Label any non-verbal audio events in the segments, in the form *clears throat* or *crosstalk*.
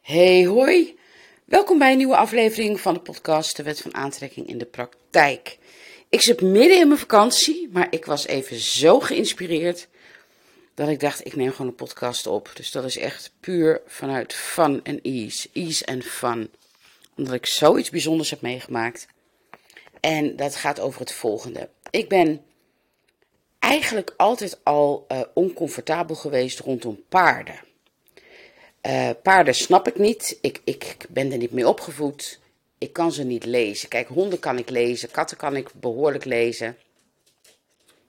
Hey hoi, welkom bij een nieuwe aflevering van de podcast De Wet van Aantrekking in de Praktijk. Ik zit midden in mijn vakantie, maar ik was even zo geïnspireerd dat ik dacht ik neem gewoon een podcast op. Dus dat is echt puur vanuit fun en ease, ease en fun. Omdat ik zoiets bijzonders heb meegemaakt. En dat gaat over het volgende. Ik ben eigenlijk altijd al uh, oncomfortabel geweest rondom paarden. Uh, paarden snap ik niet. Ik, ik ben er niet mee opgevoed. Ik kan ze niet lezen. Kijk, honden kan ik lezen. Katten kan ik behoorlijk lezen.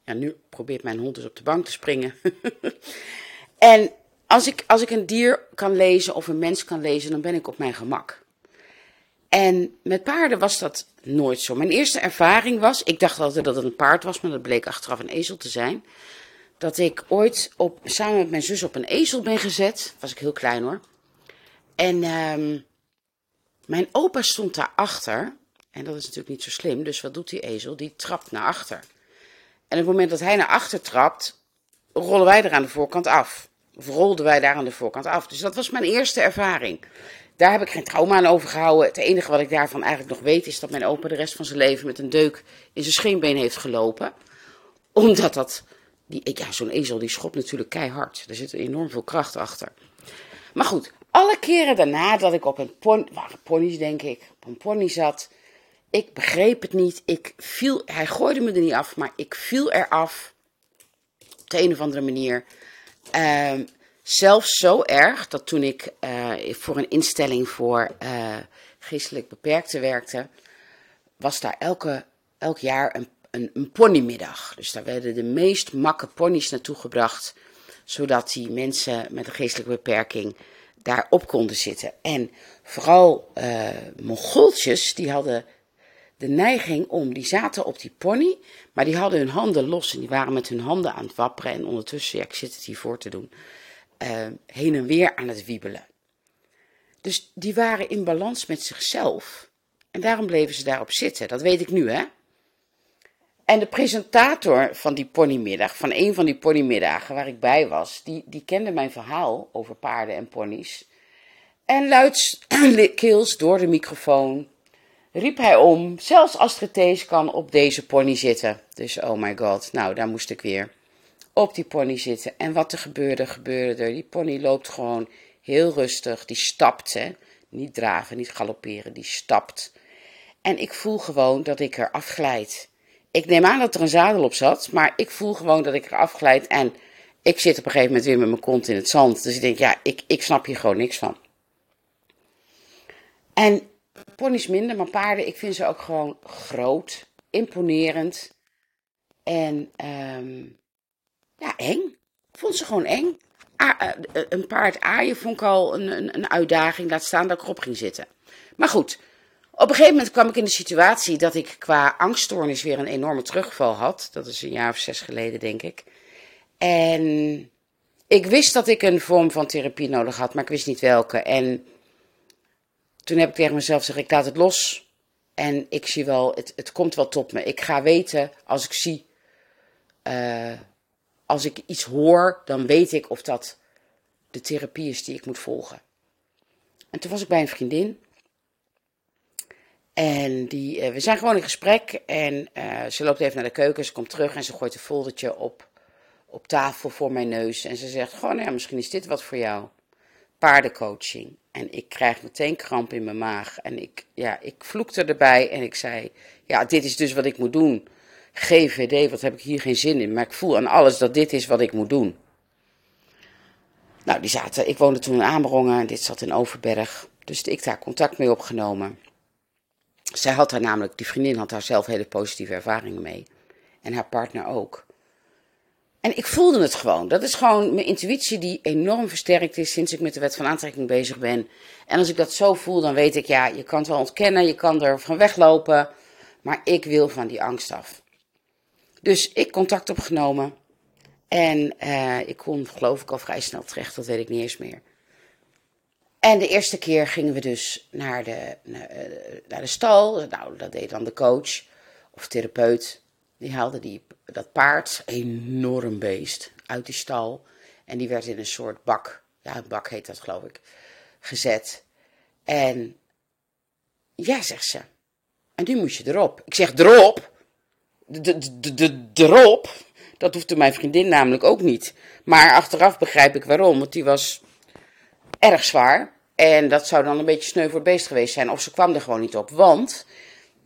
Ja, nu probeert mijn hond dus op de bank te springen. *laughs* en als ik, als ik een dier kan lezen of een mens kan lezen, dan ben ik op mijn gemak. En met paarden was dat nooit zo. Mijn eerste ervaring was, ik dacht altijd dat het een paard was, maar dat bleek achteraf een ezel te zijn dat ik ooit op, samen met mijn zus op een ezel ben gezet. Was ik heel klein hoor. En um, mijn opa stond daarachter. En dat is natuurlijk niet zo slim. Dus wat doet die ezel? Die trapt naar achter. En op het moment dat hij naar achter trapt, rollen wij er aan de voorkant af. Of rolden wij daar aan de voorkant af. Dus dat was mijn eerste ervaring. Daar heb ik geen trauma aan overgehouden. Het enige wat ik daarvan eigenlijk nog weet is dat mijn opa de rest van zijn leven met een deuk in zijn scheenbeen heeft gelopen. Omdat dat die, ja, zo'n ezel die schopt natuurlijk keihard. Er zit enorm veel kracht achter. Maar goed, alle keren daarna dat ik op een pony, waren denk ik, op een pony zat, ik begreep het niet. Ik viel, hij gooide me er niet af, maar ik viel eraf. Op de een of andere manier. Uh, zelfs zo erg dat toen ik uh, voor een instelling voor uh, geestelijk beperkten werkte, was daar elke, elk jaar een een, ponymiddag. Dus daar werden de meest makke ponies naartoe gebracht, zodat die mensen met een geestelijke beperking daarop konden zitten. En vooral uh, Mongooltjes, die hadden de neiging om, die zaten op die pony, maar die hadden hun handen los en die waren met hun handen aan het wapperen en ondertussen, ja, ik zit het hier voor te doen, uh, heen en weer aan het wiebelen. Dus die waren in balans met zichzelf. En daarom bleven ze daarop zitten. Dat weet ik nu, hè? En de presentator van die ponymiddag, van een van die ponymiddagen waar ik bij was, die, die kende mijn verhaal over paarden en ponies. En luidkeels *clears throat* door de microfoon riep hij om, zelfs Astrid Thees kan op deze pony zitten. Dus oh my god, nou daar moest ik weer op die pony zitten. En wat er gebeurde, gebeurde er. Die pony loopt gewoon heel rustig, die stapt, hè. Niet draven, niet galopperen, die stapt. En ik voel gewoon dat ik er afglijd. Ik neem aan dat er een zadel op zat, maar ik voel gewoon dat ik er afglijd. En ik zit op een gegeven moment weer met mijn kont in het zand. Dus ik denk, ja, ik, ik snap hier gewoon niks van. En ponies minder, maar paarden, ik vind ze ook gewoon groot, imponerend. En um, ja, eng. Ik vond ze gewoon eng. A, uh, een paard aaien vond ik al een, een, een uitdaging. Laat staan dat ik erop ging zitten. Maar goed, op een gegeven moment kwam ik in de situatie dat ik qua angststoornis weer een enorme terugval had. Dat is een jaar of zes geleden, denk ik. En ik wist dat ik een vorm van therapie nodig had, maar ik wist niet welke. En toen heb ik tegen mezelf gezegd: ik laat het los. En ik zie wel, het, het komt wel tot me. Ik ga weten als ik zie, uh, als ik iets hoor, dan weet ik of dat de therapie is die ik moet volgen. En toen was ik bij een vriendin. En die, uh, we zijn gewoon in gesprek en uh, ze loopt even naar de keuken, ze komt terug en ze gooit een foldertje op, op tafel voor mijn neus. En ze zegt gewoon, ja, misschien is dit wat voor jou. Paardencoaching. En ik krijg meteen kramp in mijn maag. En ik, ja, ik vloekte erbij en ik zei, ja, dit is dus wat ik moet doen. GVD, wat heb ik hier geen zin in. Maar ik voel aan alles dat dit is wat ik moet doen. Nou, die zaten, ik woonde toen in Amerongen en dit zat in Overberg. Dus ik daar contact mee opgenomen. Zij had daar namelijk, die vriendin had daar zelf hele positieve ervaringen mee. En haar partner ook. En ik voelde het gewoon. Dat is gewoon mijn intuïtie die enorm versterkt is sinds ik met de wet van aantrekking bezig ben. En als ik dat zo voel, dan weet ik, ja, je kan het wel ontkennen, je kan er van weglopen. Maar ik wil van die angst af. Dus ik contact opgenomen. En uh, ik kon, geloof ik, al vrij snel terecht, dat weet ik niet eens meer. En de eerste keer gingen we dus naar de, naar, naar de stal. Nou, dat deed dan de coach of therapeut. Die haalde die, dat paard, enorm beest, uit die stal. En die werd in een soort bak, ja, een bak heet dat geloof ik, gezet. En ja, zegt ze. En nu moet je erop. Ik zeg erop? Erop? Dat hoefde mijn vriendin namelijk ook niet. Maar achteraf begrijp ik waarom, want die was erg zwaar. En dat zou dan een beetje sneu voor beest geweest zijn. Of ze kwam er gewoon niet op. Want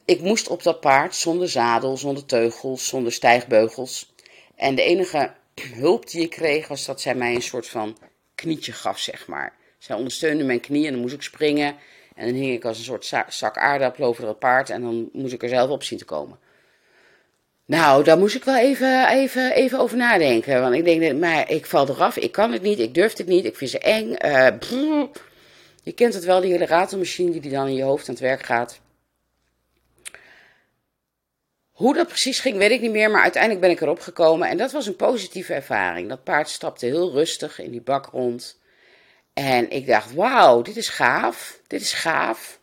ik moest op dat paard zonder zadel, zonder teugels, zonder stijgbeugels. En de enige *clears throat* hulp die ik kreeg was dat zij mij een soort van knietje gaf, zeg maar. Zij ondersteunde mijn knie en dan moest ik springen. En dan hing ik als een soort zak aardappel over het paard en dan moest ik er zelf op zien te komen. Nou, daar moest ik wel even, even, even over nadenken. Want ik denk, maar ik val eraf, ik kan het niet, ik durf het niet, ik vind ze eng. Uh, je kent het wel, die hele ratelmachine die dan in je hoofd aan het werk gaat. Hoe dat precies ging, weet ik niet meer, maar uiteindelijk ben ik erop gekomen en dat was een positieve ervaring. Dat paard stapte heel rustig in die bak rond. En ik dacht, wauw, dit is gaaf, dit is gaaf.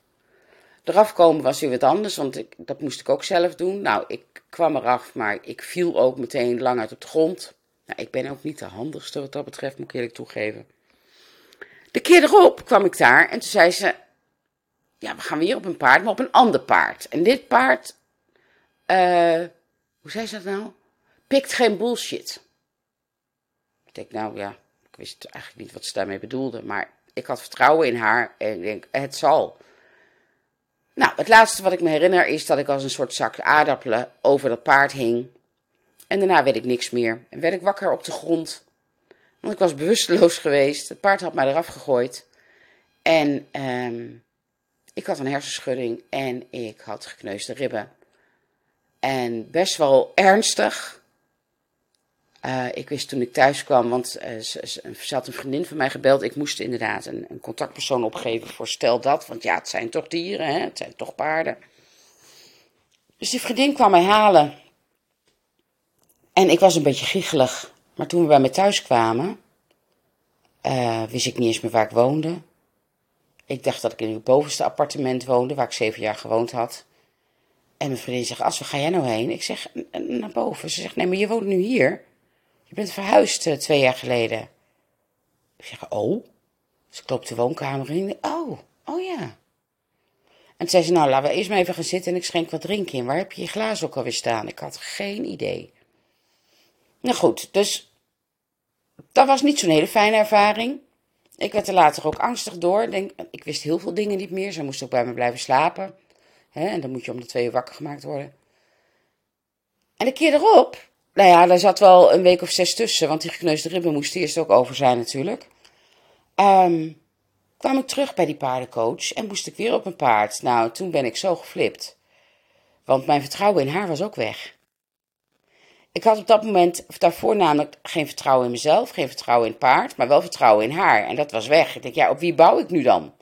Eraf komen was weer wat anders, want ik, dat moest ik ook zelf doen. Nou, ik kwam eraf, maar ik viel ook meteen lang uit op de grond. Nou, ik ben ook niet de handigste wat dat betreft, moet ik eerlijk toegeven. De keer erop kwam ik daar en toen zei ze, ja, we gaan weer op een paard, maar op een ander paard. En dit paard uh, hoe zei ze dat nou? Pikt geen bullshit. Ik denk, nou ja, ik wist eigenlijk niet wat ze daarmee bedoelde. Maar ik had vertrouwen in haar en ik denk, het zal. Nou, het laatste wat ik me herinner is dat ik als een soort zak aardappelen over dat paard hing. En daarna weet ik niks meer. En werd ik wakker op de grond. Want ik was bewusteloos geweest. Het paard had mij eraf gegooid. En um, ik had een hersenschudding en ik had gekneusde ribben. En best wel ernstig. Uh, ik wist toen ik thuis kwam, want uh, ze, ze, had een vriendin van mij gebeld. Ik moest inderdaad een, een, contactpersoon opgeven voor stel dat. Want ja, het zijn toch dieren, hè? het zijn toch paarden. Dus die vriendin kwam mij halen. En ik was een beetje giechelig. Maar toen we bij me thuis kwamen, uh, wist ik niet eens meer waar ik woonde. Ik dacht dat ik in het bovenste appartement woonde, waar ik zeven jaar gewoond had. En mijn vriendin zegt, als waar ga jij nou heen? Ik zeg, naar boven. Ze zegt, nee, maar je woont nu hier. Je bent verhuisd uh, twee jaar geleden. Ik zeg, oh. Ik loop de woonkamer in. Oh, oh ja. En zei ze, nou, laten we eerst maar even gaan zitten en ik schenk wat drinken in. Waar heb je je glazen ook alweer staan? Ik had geen idee. Nou goed, dus dat was niet zo'n hele fijne ervaring. Ik werd er later ook angstig door. Denk, ik wist heel veel dingen niet meer. Ze moest ook bij me blijven slapen. En dan moet je om de twee uur wakker gemaakt worden. En de keer erop, nou ja, daar zat wel een week of zes tussen, want die gekneusde ribben moesten eerst ook over zijn natuurlijk. Um, kwam ik terug bij die paardencoach en moest ik weer op een paard. Nou, toen ben ik zo geflipt. Want mijn vertrouwen in haar was ook weg. Ik had op dat moment, of daarvoor namelijk, geen vertrouwen in mezelf, geen vertrouwen in het paard, maar wel vertrouwen in haar. En dat was weg. Ik denk, ja, op wie bouw ik nu dan?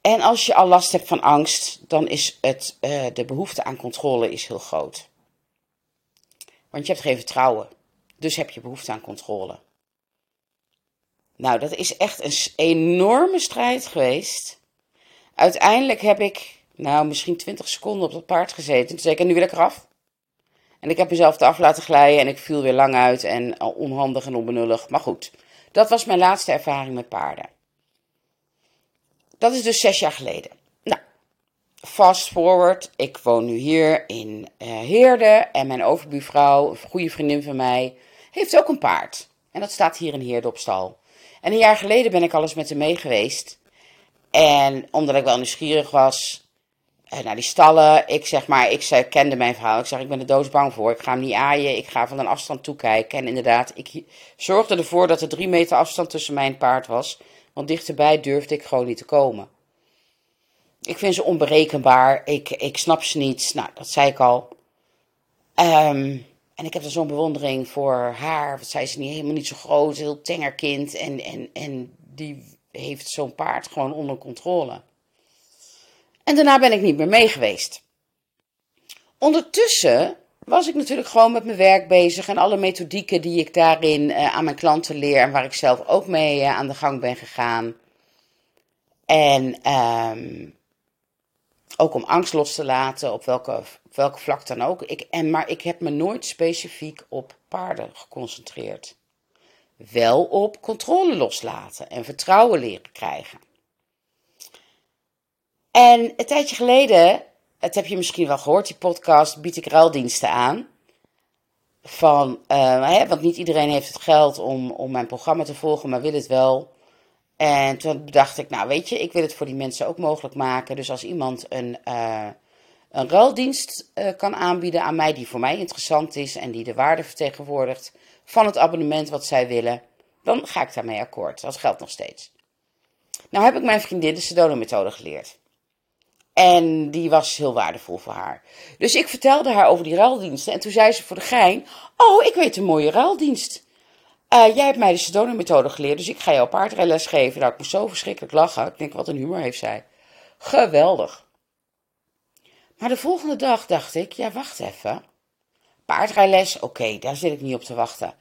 En als je al last hebt van angst, dan is het, uh, de behoefte aan controle is heel groot. Want je hebt geen vertrouwen. Dus heb je behoefte aan controle. Nou, dat is echt een enorme strijd geweest. Uiteindelijk heb ik, nou, misschien 20 seconden op dat paard gezeten. Toen zei ik, en nu wil ik eraf. En ik heb mezelf eraf laten glijden en ik viel weer lang uit en onhandig en onbenullig. Maar goed, dat was mijn laatste ervaring met paarden. Dat is dus zes jaar geleden. Fast forward. Ik woon nu hier in uh, Heerde. En mijn overbuurvrouw, een goede vriendin van mij, heeft ook een paard. En dat staat hier in Heerde op stal. En een jaar geleden ben ik al eens met hem mee geweest. En omdat ik wel nieuwsgierig was uh, naar die stallen. Ik zeg maar, ik kende mijn verhaal. Ik zeg, ik ben er doodsbang voor. Ik ga hem niet aaien. Ik ga van een afstand toekijken. En inderdaad, ik zorgde ervoor dat er drie meter afstand tussen mijn paard was. Want dichterbij durfde ik gewoon niet te komen. Ik vind ze onberekenbaar. Ik, ik snap ze niet. Nou, dat zei ik al. Um, en ik heb er zo'n bewondering voor haar. Wat zij is niet, helemaal niet zo groot, heel tenger kind. En, en, en die heeft zo'n paard gewoon onder controle. En daarna ben ik niet meer mee geweest. Ondertussen was ik natuurlijk gewoon met mijn werk bezig en alle methodieken die ik daarin uh, aan mijn klanten leer en waar ik zelf ook mee uh, aan de gang ben gegaan. En um, ook om angst los te laten, op welke, welke vlak dan ook. Ik, en, maar ik heb me nooit specifiek op paarden geconcentreerd. wel op controle loslaten en vertrouwen leren krijgen. En een tijdje geleden, het heb je misschien wel gehoord, die podcast, bied ik ruildiensten aan. Van, uh, hè, want niet iedereen heeft het geld om, om mijn programma te volgen, maar wil het wel. En toen dacht ik, nou weet je, ik wil het voor die mensen ook mogelijk maken. Dus als iemand een, uh, een ruildienst uh, kan aanbieden aan mij die voor mij interessant is en die de waarde vertegenwoordigt van het abonnement wat zij willen, dan ga ik daarmee akkoord. Dat geldt nog steeds. Nou heb ik mijn vriendin de Sedona-methode geleerd. En die was heel waardevol voor haar. Dus ik vertelde haar over die ruildiensten. En toen zei ze voor de gein: Oh, ik weet een mooie ruildienst. Uh, jij hebt mij de Sedona-methode geleerd, dus ik ga jou paardrijles geven. Nou, ik moest zo verschrikkelijk lachen. Ik denk, wat een humor heeft zij. Geweldig. Maar de volgende dag dacht ik, ja, wacht even. Paardrijles, oké, daar zit ik niet op te wachten.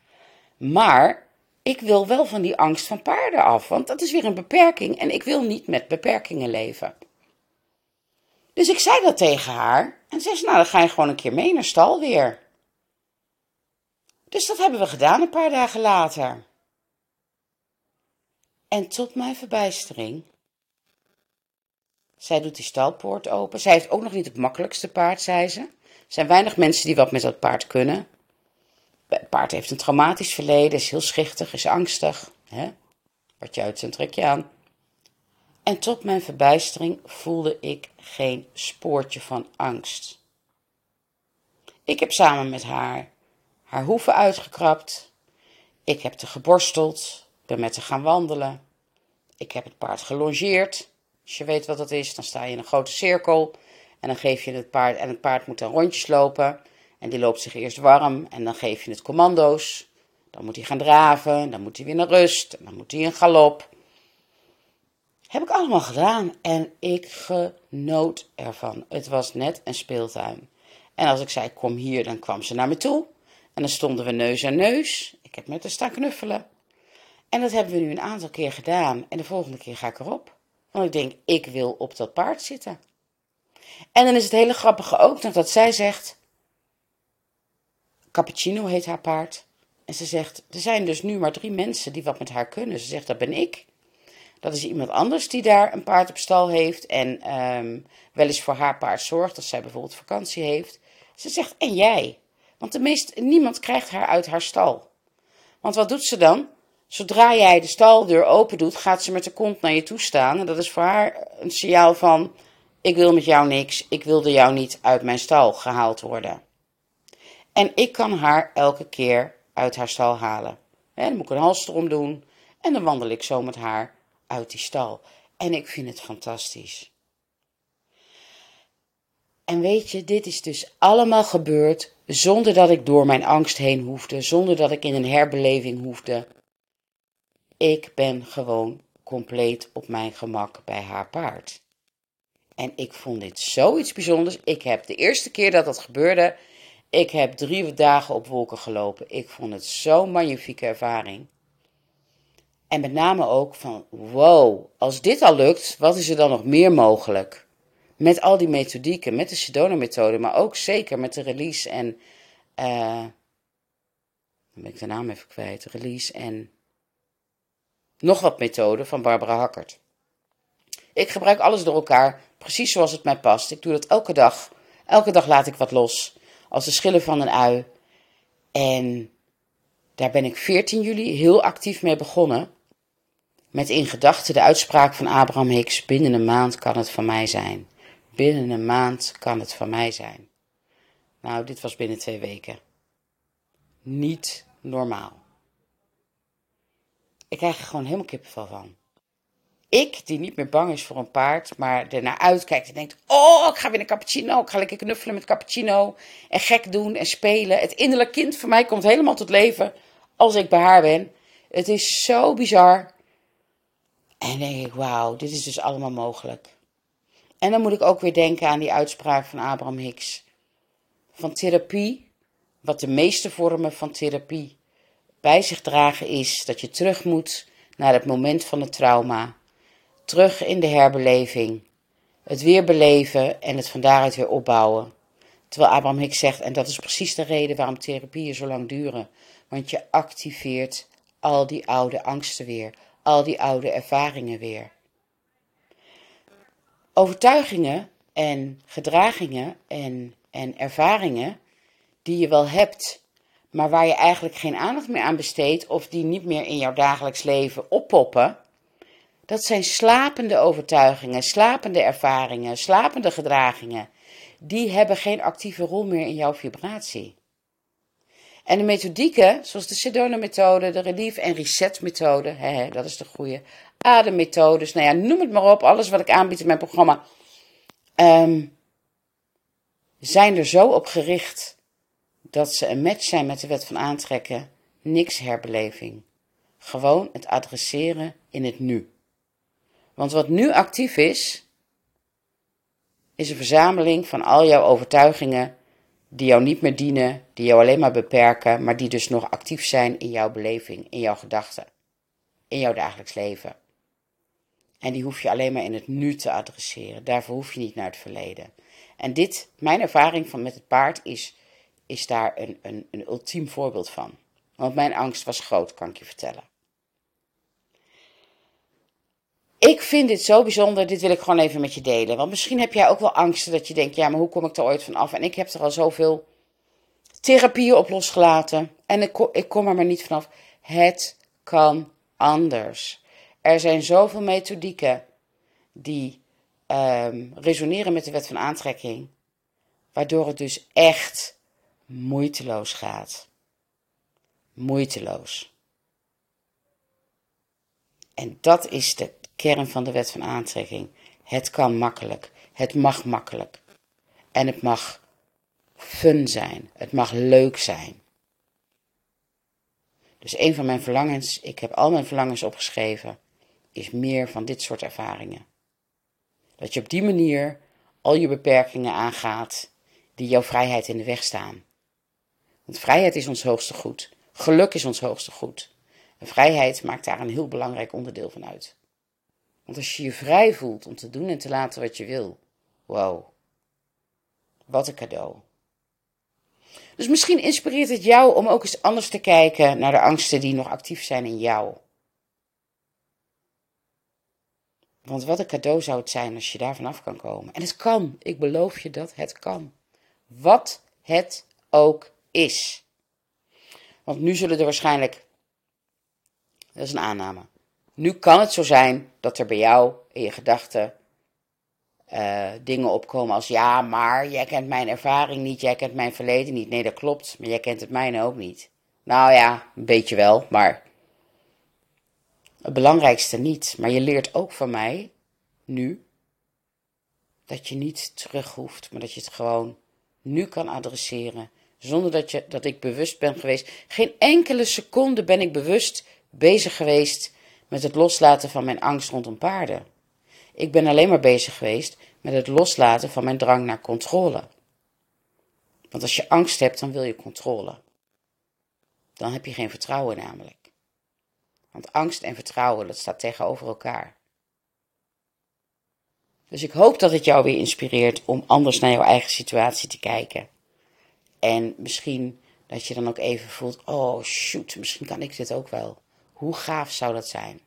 Maar ik wil wel van die angst van paarden af, want dat is weer een beperking en ik wil niet met beperkingen leven. Dus ik zei dat tegen haar en zei ze, nou dan ga je gewoon een keer mee naar stal weer. Dus dat hebben we gedaan een paar dagen later. En tot mijn verbijstering. Zij doet die stalpoort open. Zij heeft ook nog niet het makkelijkste paard, zei ze. Er zijn weinig mensen die wat met dat paard kunnen. Het paard heeft een traumatisch verleden, is heel schichtig, is angstig. Hè? Wat je uitzendt, trek je aan. En tot mijn verbijstering voelde ik geen spoortje van angst. Ik heb samen met haar haar hoeven uitgekrapt. Ik heb te geborsteld, ben met haar gaan wandelen. Ik heb het paard gelongeerd. Als je weet wat dat is, dan sta je in een grote cirkel en dan geef je het paard en het paard moet dan rondjes lopen. En die loopt zich eerst warm en dan geef je het commando's. Dan moet hij gaan draven, dan moet hij weer naar rust, en dan moet hij in galop. Heb ik allemaal gedaan en ik genoot ervan. Het was net een speeltuin. En als ik zei kom hier, dan kwam ze naar me toe. En dan stonden we neus aan neus. Ik heb met haar staan knuffelen. En dat hebben we nu een aantal keer gedaan. En de volgende keer ga ik erop. Want ik denk, ik wil op dat paard zitten. En dan is het hele grappige ook nog dat zij zegt. Cappuccino heet haar paard. En ze zegt: Er zijn dus nu maar drie mensen die wat met haar kunnen. Ze zegt: Dat ben ik. Dat is iemand anders die daar een paard op stal heeft. En um, wel eens voor haar paard zorgt als zij bijvoorbeeld vakantie heeft. Ze zegt: En jij? Want de meest, niemand krijgt haar uit haar stal. Want wat doet ze dan? Zodra jij de staldeur open doet, gaat ze met de kont naar je toe staan. En dat is voor haar een signaal van: ik wil met jou niks, ik wilde jou niet uit mijn stal gehaald worden. En ik kan haar elke keer uit haar stal halen. dan moet ik een halsstrom doen en dan wandel ik zo met haar uit die stal. En ik vind het fantastisch. En weet je, dit is dus allemaal gebeurd zonder dat ik door mijn angst heen hoefde, zonder dat ik in een herbeleving hoefde. Ik ben gewoon compleet op mijn gemak bij haar paard. En ik vond dit zoiets bijzonders. Ik heb de eerste keer dat dat gebeurde, ik heb drie dagen op wolken gelopen. Ik vond het zo'n magnifieke ervaring. En met name ook van, wow, als dit al lukt, wat is er dan nog meer mogelijk? Met al die methodieken, met de Sedona-methode, maar ook zeker met de release en, uh, dan ben ik de naam even kwijt, release en nog wat methoden van Barbara Hackert. Ik gebruik alles door elkaar, precies zoals het mij past. Ik doe dat elke dag. Elke dag laat ik wat los, als de schillen van een ui. En daar ben ik 14 juli heel actief mee begonnen. Met in gedachten de uitspraak van Abraham Hicks: binnen een maand kan het van mij zijn. Binnen een maand kan het van mij zijn. Nou, dit was binnen twee weken. Niet normaal. Ik krijg er gewoon helemaal kippenvel van. Ik, die niet meer bang is voor een paard, maar ernaar uitkijkt en denkt: Oh, ik ga weer een cappuccino. Ik ga lekker knuffelen met cappuccino. En gek doen en spelen. Het innerlijk kind van mij komt helemaal tot leven als ik bij haar ben. Het is zo bizar. En denk ik: Wauw, dit is dus allemaal mogelijk. En dan moet ik ook weer denken aan die uitspraak van Abraham Hicks: van therapie, wat de meeste vormen van therapie bij zich dragen, is dat je terug moet naar het moment van het trauma, terug in de herbeleving, het weer beleven en het van daaruit weer opbouwen. Terwijl Abraham Hicks zegt, en dat is precies de reden waarom therapieën zo lang duren, want je activeert al die oude angsten weer, al die oude ervaringen weer. Overtuigingen en gedragingen en, en ervaringen die je wel hebt, maar waar je eigenlijk geen aandacht meer aan besteedt of die niet meer in jouw dagelijks leven oppoppen, dat zijn slapende overtuigingen, slapende ervaringen, slapende gedragingen. Die hebben geen actieve rol meer in jouw vibratie. En de methodieken, zoals de Sedona-methode, de Relief- en Reset-methode, dat is de goede, ademmethodes, nou ja, noem het maar op, alles wat ik aanbied in mijn programma, um, zijn er zo op gericht dat ze een match zijn met de wet van aantrekken, niks herbeleving. Gewoon het adresseren in het nu. Want wat nu actief is, is een verzameling van al jouw overtuigingen die jou niet meer dienen, die jou alleen maar beperken, maar die dus nog actief zijn in jouw beleving, in jouw gedachten, in jouw dagelijks leven. En die hoef je alleen maar in het nu te adresseren. Daarvoor hoef je niet naar het verleden. En dit, mijn ervaring van met het paard, is, is daar een, een, een ultiem voorbeeld van. Want mijn angst was groot, kan ik je vertellen. Ik vind dit zo bijzonder, dit wil ik gewoon even met je delen. Want misschien heb jij ook wel angsten dat je denkt, ja, maar hoe kom ik er ooit van af? En ik heb er al zoveel therapieën op losgelaten. En ik, ik kom er maar niet vanaf. Het kan anders. Er zijn zoveel methodieken die um, resoneren met de wet van aantrekking, waardoor het dus echt moeiteloos gaat. Moeiteloos. En dat is de kern van de wet van aantrekking. Het kan makkelijk. Het mag makkelijk. En het mag fun zijn. Het mag leuk zijn. Dus een van mijn verlangens, ik heb al mijn verlangens opgeschreven, is meer van dit soort ervaringen. Dat je op die manier al je beperkingen aangaat die jouw vrijheid in de weg staan. Want vrijheid is ons hoogste goed. Geluk is ons hoogste goed. En vrijheid maakt daar een heel belangrijk onderdeel van uit. Want als je je vrij voelt om te doen en te laten wat je wil, wow, wat een cadeau. Dus misschien inspireert het jou om ook eens anders te kijken naar de angsten die nog actief zijn in jou. Want wat een cadeau zou het zijn als je daar vanaf kan komen. En het kan, ik beloof je dat het kan. Wat het ook is. Want nu zullen er waarschijnlijk, dat is een aanname, nu kan het zo zijn dat er bij jou in je gedachten uh, dingen opkomen als ja, maar jij kent mijn ervaring niet, jij kent mijn verleden niet. Nee, dat klopt, maar jij kent het mijne ook niet. Nou ja, een beetje wel, maar het belangrijkste niet. Maar je leert ook van mij, nu, dat je niet terug hoeft, maar dat je het gewoon nu kan adresseren. Zonder dat, je, dat ik bewust ben geweest. Geen enkele seconde ben ik bewust bezig geweest met het loslaten van mijn angst rondom paarden. Ik ben alleen maar bezig geweest met het loslaten van mijn drang naar controle. Want als je angst hebt, dan wil je controle. Dan heb je geen vertrouwen namelijk. Want angst en vertrouwen, dat staat tegenover elkaar. Dus ik hoop dat het jou weer inspireert om anders naar jouw eigen situatie te kijken. En misschien dat je dan ook even voelt: oh shoot, misschien kan ik dit ook wel. Hoe gaaf zou dat zijn?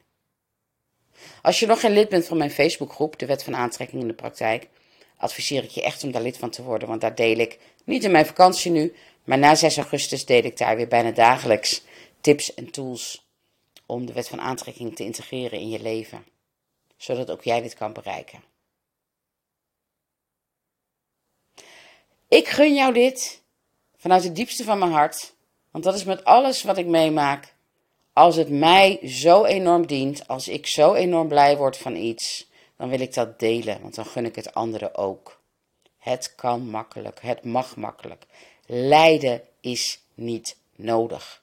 Als je nog geen lid bent van mijn Facebookgroep, de Wet van Aantrekking in de Praktijk, adviseer ik je echt om daar lid van te worden. Want daar deel ik, niet in mijn vakantie nu, maar na 6 augustus deel ik daar weer bijna dagelijks tips en tools om de Wet van Aantrekking te integreren in je leven. Zodat ook jij dit kan bereiken. Ik gun jou dit vanuit het diepste van mijn hart, want dat is met alles wat ik meemaak als het mij zo enorm dient, als ik zo enorm blij word van iets, dan wil ik dat delen, want dan gun ik het anderen ook. Het kan makkelijk, het mag makkelijk. Lijden is niet nodig.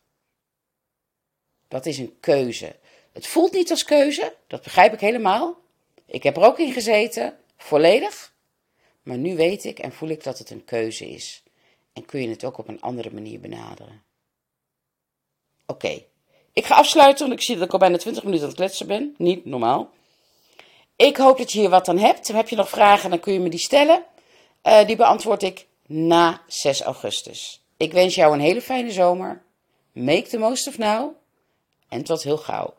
Dat is een keuze. Het voelt niet als keuze, dat begrijp ik helemaal. Ik heb er ook in gezeten, volledig. Maar nu weet ik en voel ik dat het een keuze is. En kun je het ook op een andere manier benaderen. Oké, ik ga afsluiten, want ik zie dat ik al bijna 20 minuten aan het kletsen ben. Niet normaal. Ik hoop dat je hier wat aan hebt. Heb je nog vragen, dan kun je me die stellen. Uh, die beantwoord ik na 6 augustus. Ik wens jou een hele fijne zomer. Make the most of now. En het was heel gauw.